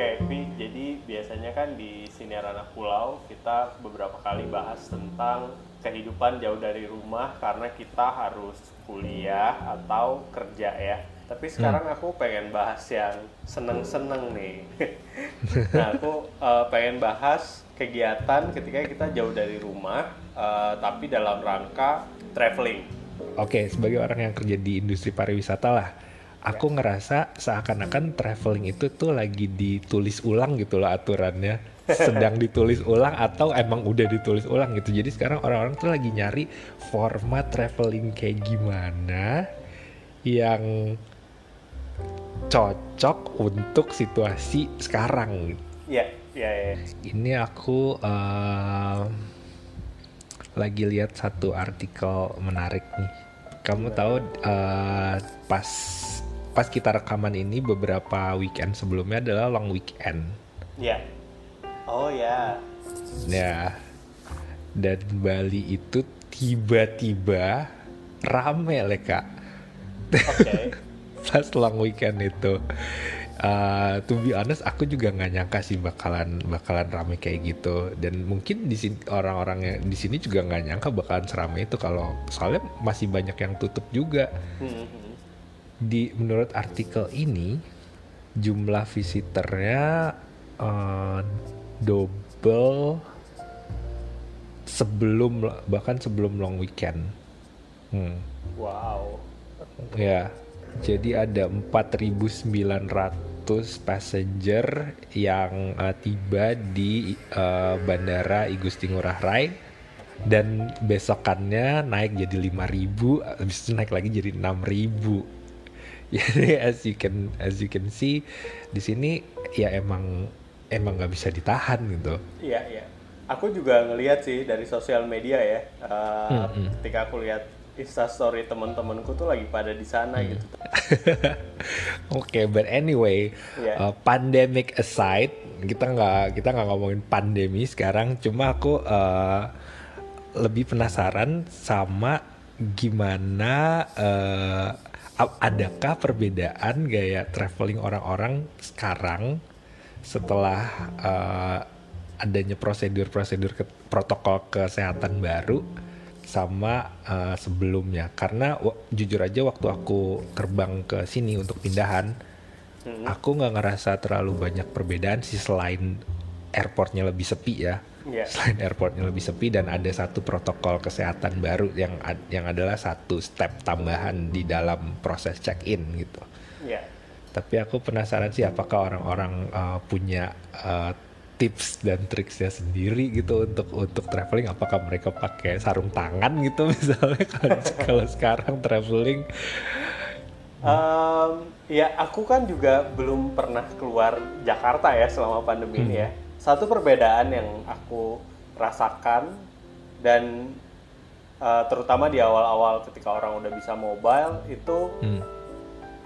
Oke, Vi, jadi biasanya kan di Siniar Anak Pulau kita beberapa kali bahas tentang kehidupan jauh dari rumah karena kita harus kuliah atau kerja ya. Tapi sekarang aku pengen bahas yang seneng-seneng nih. nah, aku uh, pengen bahas kegiatan ketika kita jauh dari rumah, uh, tapi dalam rangka traveling. Oke, sebagai orang yang kerja di industri pariwisata lah, aku ya. ngerasa seakan-akan traveling itu tuh lagi ditulis ulang gitu loh aturannya sedang ditulis ulang atau emang udah ditulis ulang gitu jadi sekarang orang-orang tuh lagi nyari format traveling kayak gimana yang cocok untuk situasi sekarang. Iya, iya, iya. Ini aku uh, lagi lihat satu artikel menarik nih. Kamu tahu uh, pas pas kita rekaman ini beberapa weekend sebelumnya adalah long weekend. Iya. Oh ya. Ya. Dan Bali itu tiba-tiba rame lek kak. Oke. Okay. pas long weekend itu uh, to be honest aku juga nggak nyangka sih bakalan bakalan rame kayak gitu dan mungkin di sini orang-orang yang di sini juga nggak nyangka bakalan seramai itu kalau soalnya masih banyak yang tutup juga di menurut artikel ini jumlah visitornya uh, double sebelum bahkan sebelum long weekend. Hmm. Wow. Ya, jadi ada 4.900 passenger yang uh, tiba di uh, Bandara Igusti Ngurah Rai dan besokannya naik jadi 5.000 habis itu naik lagi jadi 6.000. Jadi as you can as you can see di sini ya emang emang nggak bisa ditahan gitu. Iya iya. Aku juga ngelihat sih dari sosial media ya. Uh, hmm, hmm. Ketika aku lihat story teman-temanku tuh lagi pada di sana hmm. gitu. Oke, okay, but anyway, yeah. uh, pandemic aside, kita nggak kita nggak ngomongin pandemi sekarang. Cuma aku uh, lebih penasaran sama gimana uh, adakah perbedaan gaya traveling orang-orang sekarang setelah uh, adanya prosedur-prosedur ke protokol kesehatan baru sama uh, sebelumnya karena jujur aja waktu aku terbang ke sini untuk pindahan hmm. aku nggak ngerasa terlalu banyak perbedaan sih selain airportnya lebih sepi ya yeah. selain airportnya lebih sepi dan ada satu protokol kesehatan baru yang yang adalah satu step tambahan di dalam proses check in gitu yeah. tapi aku penasaran sih apakah orang-orang uh, punya uh, tips dan triksnya sendiri gitu untuk untuk traveling apakah mereka pakai sarung tangan gitu misalnya kalau kalau sekarang traveling um, ya aku kan juga belum pernah keluar Jakarta ya selama pandemi hmm. ini ya satu perbedaan yang aku rasakan dan uh, terutama di awal-awal ketika orang udah bisa mobile itu hmm.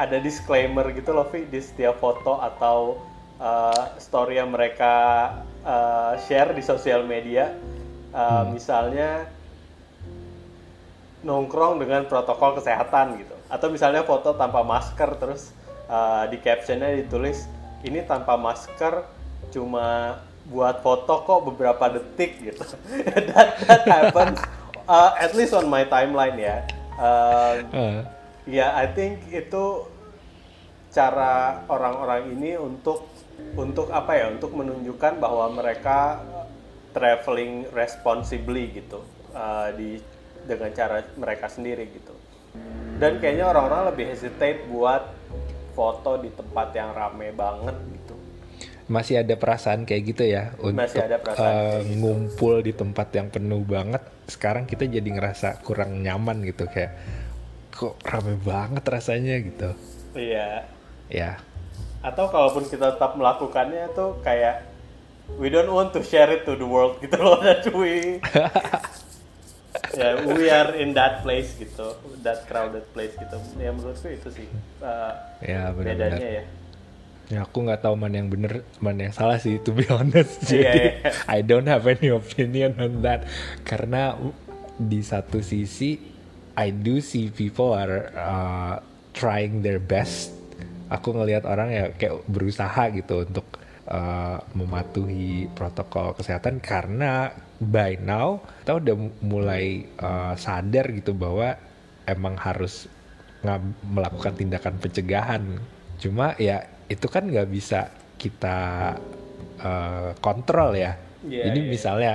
ada disclaimer gitu loh Vi di setiap foto atau uh, story yang mereka uh, share di sosial media, uh, hmm. misalnya nongkrong dengan protokol kesehatan gitu, atau misalnya foto tanpa masker terus uh, di captionnya ditulis ini tanpa masker cuma buat foto kok beberapa detik gitu. that that happens uh, at least on my timeline ya. Uh, uh. Ya, yeah, I think itu cara orang-orang ini untuk untuk apa ya untuk menunjukkan bahwa mereka traveling responsibly gitu uh, di dengan cara mereka sendiri gitu dan kayaknya orang-orang lebih hesitate buat foto di tempat yang rame banget gitu masih ada perasaan kayak gitu ya untuk masih ada perasaan uh, gitu. ngumpul di tempat yang penuh banget. Sekarang kita jadi ngerasa kurang nyaman gitu kayak kok rame banget rasanya gitu. Iya. Ya. Atau kalaupun kita tetap melakukannya tuh kayak we don't want to share it to the world gitu loh that we ya yeah, we are in that place gitu that crowded place gitu. Ya menurutku itu sih uh, ya, bedanya ya ya aku nggak tahu mana yang bener mana yang salah sih to be honest iya, jadi yeah, yeah. I don't have any opinion on that karena di satu sisi I do see people are uh, trying their best aku ngelihat orang ya kayak berusaha gitu untuk uh, mematuhi protokol kesehatan karena by now kita udah mulai uh, sadar gitu bahwa emang harus melakukan tindakan pencegahan. Cuma ya itu kan nggak bisa kita uh, kontrol ya. Yeah, Jadi yeah. misalnya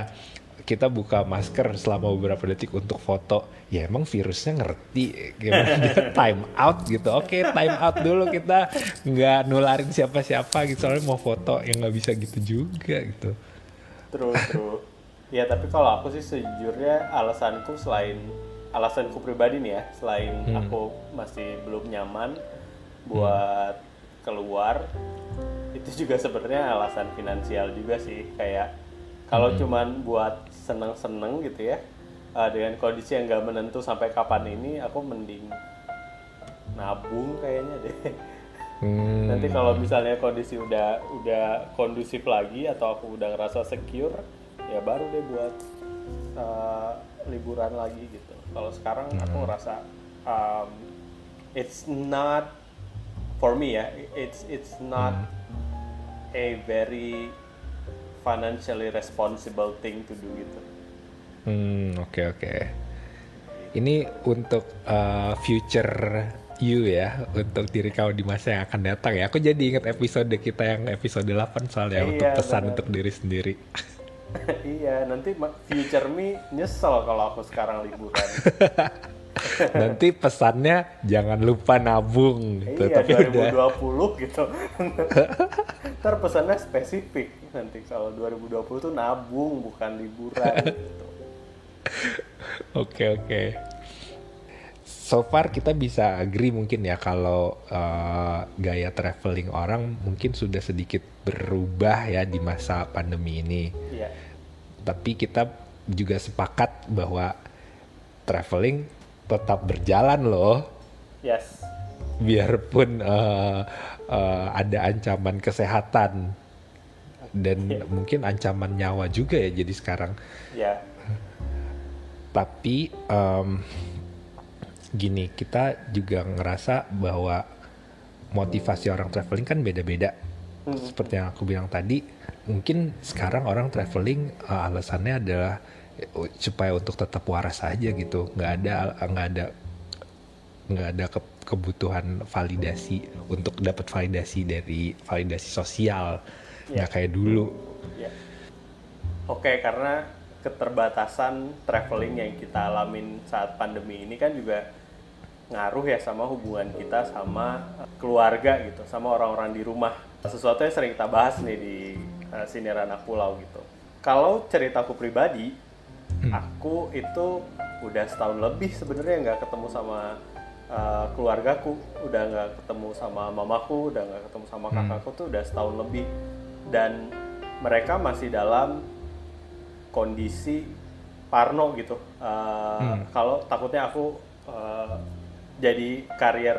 kita buka masker selama beberapa detik untuk foto, ya emang virusnya ngerti gimana dia time out gitu. Oke, okay, time out dulu kita nggak nularin siapa-siapa gitu. Soalnya mau foto yang nggak bisa gitu juga gitu. True, true. ya tapi kalau aku sih sejujurnya alasanku selain alasanku pribadi nih ya, selain hmm. aku masih belum nyaman buat hmm. Keluar, itu juga sebenarnya alasan finansial juga sih kayak kalau hmm. cuman buat seneng-seneng gitu ya uh, dengan kondisi yang nggak menentu sampai kapan ini aku mending nabung kayaknya deh hmm. nanti kalau misalnya kondisi udah udah kondusif lagi atau aku udah ngerasa secure ya baru deh buat uh, liburan lagi gitu kalau sekarang hmm. aku ngerasa um, it's not for me ya it's it's not hmm a very financially responsible thing to do gitu. Hmm, oke okay, oke. Okay. Ini untuk uh, future you ya, untuk diri kau di masa yang akan datang ya. Aku jadi ingat episode kita yang episode 8 soalnya iya, untuk pesan bener. untuk diri sendiri. iya, nanti future me nyesel kalau aku sekarang liburan. Nanti pesannya jangan lupa nabung gitu. Iya, Tapi 2020 udah... gitu. Ntar pesannya spesifik nanti kalau 2020 tuh nabung bukan liburan gitu. Oke oke. So far kita bisa agree mungkin ya kalau uh, gaya traveling orang mungkin sudah sedikit berubah ya di masa pandemi ini. Iya. Tapi kita juga sepakat bahwa traveling tetap berjalan loh. Yes. Biarpun uh, uh, ada ancaman kesehatan dan yeah. mungkin ancaman nyawa juga ya jadi sekarang. Ya. Yeah. Tapi um, gini kita juga ngerasa bahwa motivasi orang traveling kan beda-beda. Hmm. Seperti yang aku bilang tadi, mungkin sekarang orang traveling uh, alasannya adalah supaya untuk tetap waras aja gitu. Nggak ada nggak ada nggak ada ke, kebutuhan validasi untuk dapat validasi dari validasi sosial. Nggak yeah. kayak dulu. Yeah. oke okay, karena keterbatasan traveling yang kita alamin saat pandemi ini kan juga ngaruh ya sama hubungan kita sama keluarga gitu sama orang-orang di rumah. Sesuatu yang sering kita bahas nih di uh, sinir anak pulau gitu. Kalau ceritaku pribadi hmm. aku itu udah setahun lebih sebenarnya nggak ketemu sama uh, keluargaku udah nggak ketemu sama mamaku udah nggak ketemu sama hmm. kakakku tuh udah setahun lebih dan mereka masih dalam kondisi parno gitu uh, hmm. kalau takutnya aku uh, jadi karier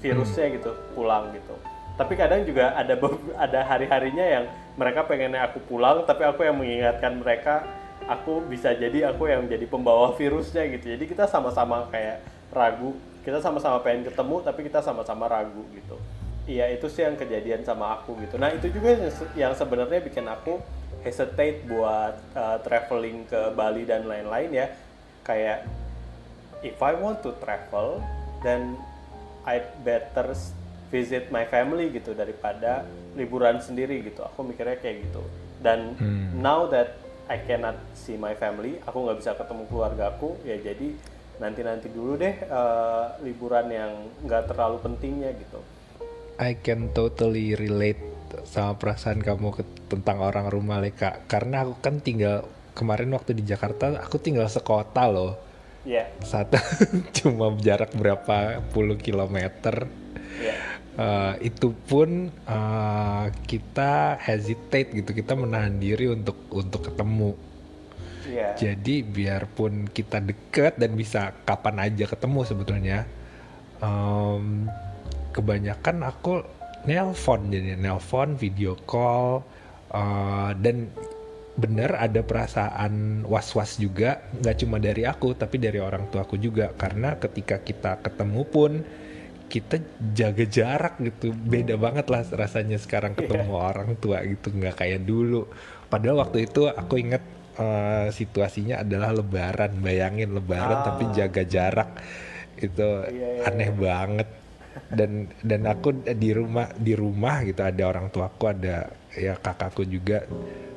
virusnya hmm. gitu pulang gitu tapi kadang juga ada ada hari harinya yang mereka pengennya aku pulang tapi aku yang mengingatkan mereka aku bisa jadi aku yang jadi pembawa virusnya gitu. Jadi kita sama-sama kayak ragu kita sama-sama pengen ketemu tapi kita sama-sama ragu gitu. Iya itu sih yang kejadian sama aku gitu. Nah itu juga yang sebenarnya bikin aku hesitate buat uh, traveling ke Bali dan lain-lain ya. Kayak if I want to travel then I better visit my family gitu daripada liburan sendiri gitu. Aku mikirnya kayak gitu. Dan hmm. now that I cannot see my family, aku nggak bisa ketemu keluarga aku, ya jadi nanti-nanti dulu deh uh, liburan yang nggak terlalu pentingnya gitu. I can totally relate sama perasaan kamu ke, tentang orang rumah Leka, karena aku kan tinggal kemarin waktu di Jakarta, aku tinggal sekota loh. Iya. Yeah. Satu cuma jarak berapa puluh kilometer. Yeah uh, itu pun uh, kita hesitate gitu. Kita menahan diri untuk untuk ketemu. Yeah. jadi biarpun kita deket dan bisa kapan aja ketemu sebetulnya um, kebanyakan aku nelpon. Jadi nelpon video call uh, dan bener ada perasaan was-was juga. Nggak cuma dari aku tapi dari orang tuaku juga. Karena ketika kita ketemu pun kita jaga jarak gitu. Beda banget lah rasanya sekarang ketemu yeah. orang tua gitu. Nggak kayak dulu. Padahal waktu itu aku inget uh, situasinya adalah lebaran. Bayangin lebaran ah. tapi jaga jarak. Itu yeah, yeah, aneh yeah. banget. Dan dan aku di rumah di rumah gitu. Ada orang tuaku ada ya kakakku juga.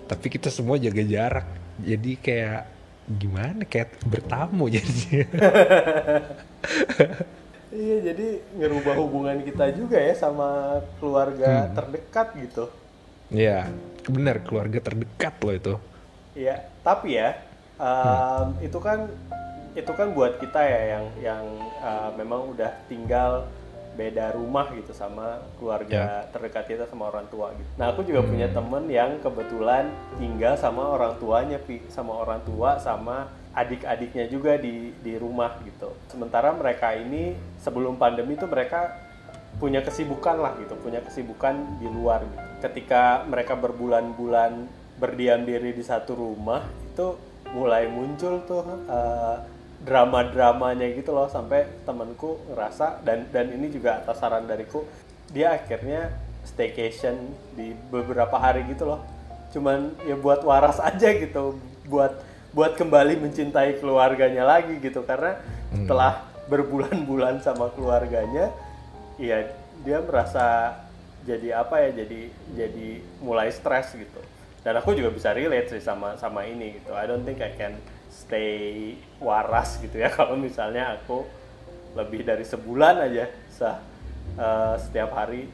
Tapi kita semua jaga jarak. Jadi kayak gimana? Kayak bertamu jadi iya jadi ngerubah hubungan kita juga ya sama keluarga hmm. terdekat gitu iya benar keluarga terdekat loh itu iya tapi ya um, hmm. itu kan itu kan buat kita ya yang yang uh, memang udah tinggal beda rumah gitu sama keluarga yeah. terdekat kita sama orang tua gitu. Nah aku juga hmm. punya temen yang kebetulan tinggal sama orang tuanya, sama orang tua sama adik-adiknya juga di di rumah gitu. Sementara mereka ini sebelum pandemi itu mereka punya kesibukan lah gitu, punya kesibukan di luar gitu. Ketika mereka berbulan-bulan berdiam diri di satu rumah itu mulai muncul tuh uh, drama-dramanya gitu loh sampai temanku ngerasa dan dan ini juga atas saran dariku dia akhirnya staycation di beberapa hari gitu loh cuman ya buat waras aja gitu buat buat kembali mencintai keluarganya lagi gitu. Karena hmm. setelah berbulan-bulan sama keluarganya ya dia merasa jadi apa ya jadi jadi mulai stres gitu. Dan aku juga bisa relate sih sama sama ini gitu. I don't think I can stay waras gitu ya. Kalau misalnya aku lebih dari sebulan aja sah uh, setiap hari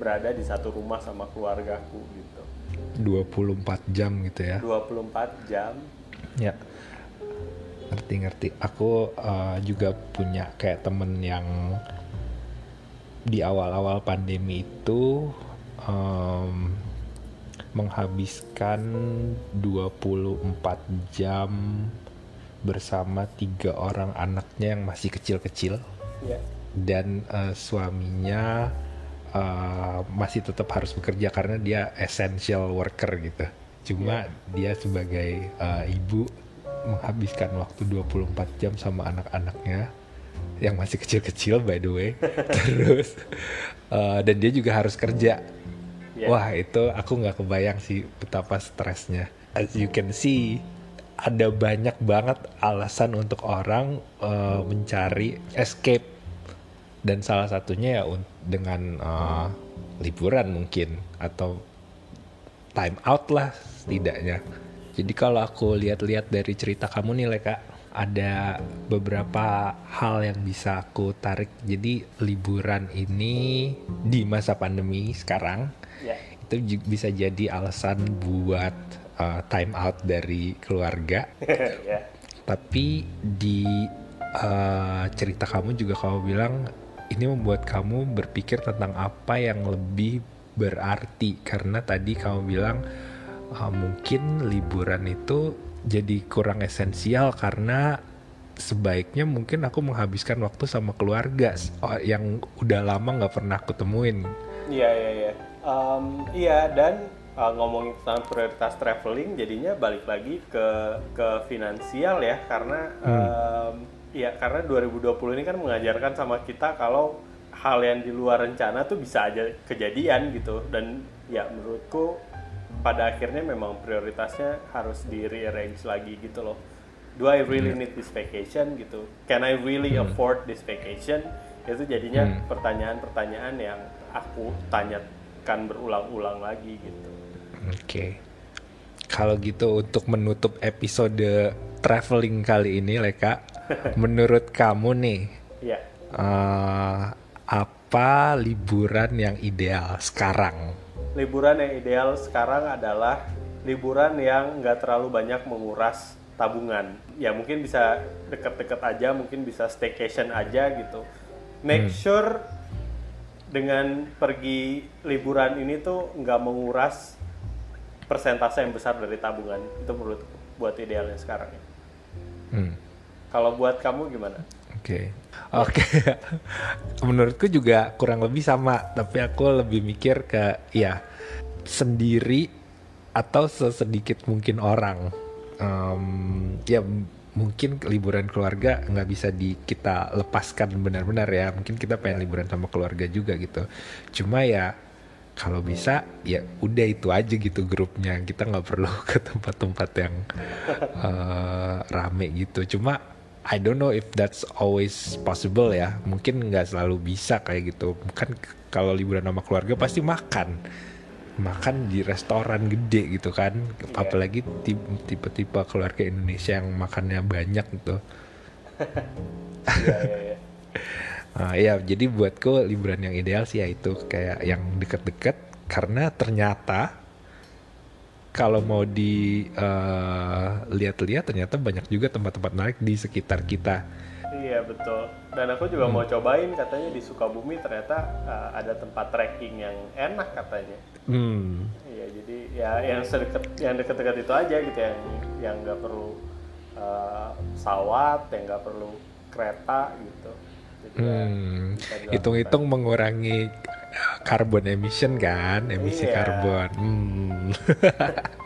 berada di satu rumah sama keluargaku gitu. 24 jam gitu ya? 24 jam ya. Ngerti-ngerti. Aku uh, juga punya kayak temen yang di awal-awal pandemi itu um, menghabiskan 24 jam bersama tiga orang anaknya yang masih kecil-kecil. Yeah. dan uh, suaminya uh, masih tetap harus bekerja karena dia essential worker gitu cuma yeah. dia sebagai uh, ibu menghabiskan waktu 24 jam sama anak-anaknya yang masih kecil-kecil by the way terus uh, dan dia juga harus kerja yeah. wah itu aku nggak kebayang sih betapa stresnya as you can see ada banyak banget alasan untuk orang uh, mencari escape dan salah satunya ya dengan uh, liburan mungkin atau time out lah setidaknya. Jadi kalau aku lihat-lihat dari cerita kamu nih Leka, ada beberapa hal yang bisa aku tarik. Jadi liburan ini di masa pandemi sekarang yeah. itu bisa jadi alasan buat uh, time out dari keluarga. yeah. Tapi di uh, cerita kamu juga kamu bilang ini membuat kamu berpikir tentang apa yang lebih berarti karena tadi kamu bilang uh, mungkin liburan itu jadi kurang esensial karena sebaiknya mungkin aku menghabiskan waktu sama keluarga yang udah lama nggak pernah aku temuin. Iya iya iya. Um, iya dan uh, ngomongin tentang prioritas traveling jadinya balik lagi ke ke finansial ya karena hmm. um, ya karena 2020 ini kan mengajarkan sama kita kalau hal yang di luar rencana tuh bisa aja kejadian gitu dan ya menurutku pada akhirnya memang prioritasnya harus di rearrange lagi gitu loh. Do I really hmm. need this vacation gitu? Can I really hmm. afford this vacation? Itu jadinya hmm. pertanyaan-pertanyaan yang aku tanya akan berulang-ulang lagi gitu. Oke. Okay. Kalau gitu untuk menutup episode traveling kali ini, Leka, menurut kamu nih, ya. uh, apa liburan yang ideal sekarang? Liburan yang ideal sekarang adalah liburan yang nggak terlalu banyak menguras tabungan. Ya mungkin bisa deket-deket aja, mungkin bisa staycation aja gitu. Make hmm. sure dengan pergi liburan ini tuh nggak menguras persentase yang besar dari tabungan itu menurut buat idealnya sekarang ya. Hmm. Kalau buat kamu gimana? Oke, oke. Menurutku juga kurang lebih sama, tapi aku lebih mikir ke ya sendiri atau sesedikit mungkin orang. Um, ya mungkin liburan keluarga nggak bisa di kita lepaskan benar-benar ya. Mungkin kita pengen liburan sama keluarga juga gitu. Cuma ya kalau bisa ya udah itu aja gitu grupnya. Kita nggak perlu ke tempat-tempat yang uh, rame gitu. Cuma I don't know if that's always possible ya. Mungkin nggak selalu bisa kayak gitu. Kan kalau liburan sama keluarga pasti makan. Makan di restoran gede gitu kan. Yeah. apalagi tipe-tipe keluarga Indonesia yang makannya banyak gitu. Yeah. Nah, ya jadi buatku liburan yang ideal sih ya itu. Kayak yang deket-deket. Karena ternyata kalau mau di uh, lihat-lihat ternyata banyak juga tempat-tempat menarik di sekitar kita. Iya betul. Dan aku juga hmm. mau cobain katanya di Sukabumi ternyata uh, ada tempat trekking yang enak katanya. Hmm. Iya jadi ya yang sedekat yang dekat-dekat itu aja gitu yang yang nggak perlu uh, pesawat, yang nggak perlu kereta gitu. Ya, hmm. Hitung-hitung mengurangi carbon emission kan, emisi iya. karbon. Hmm.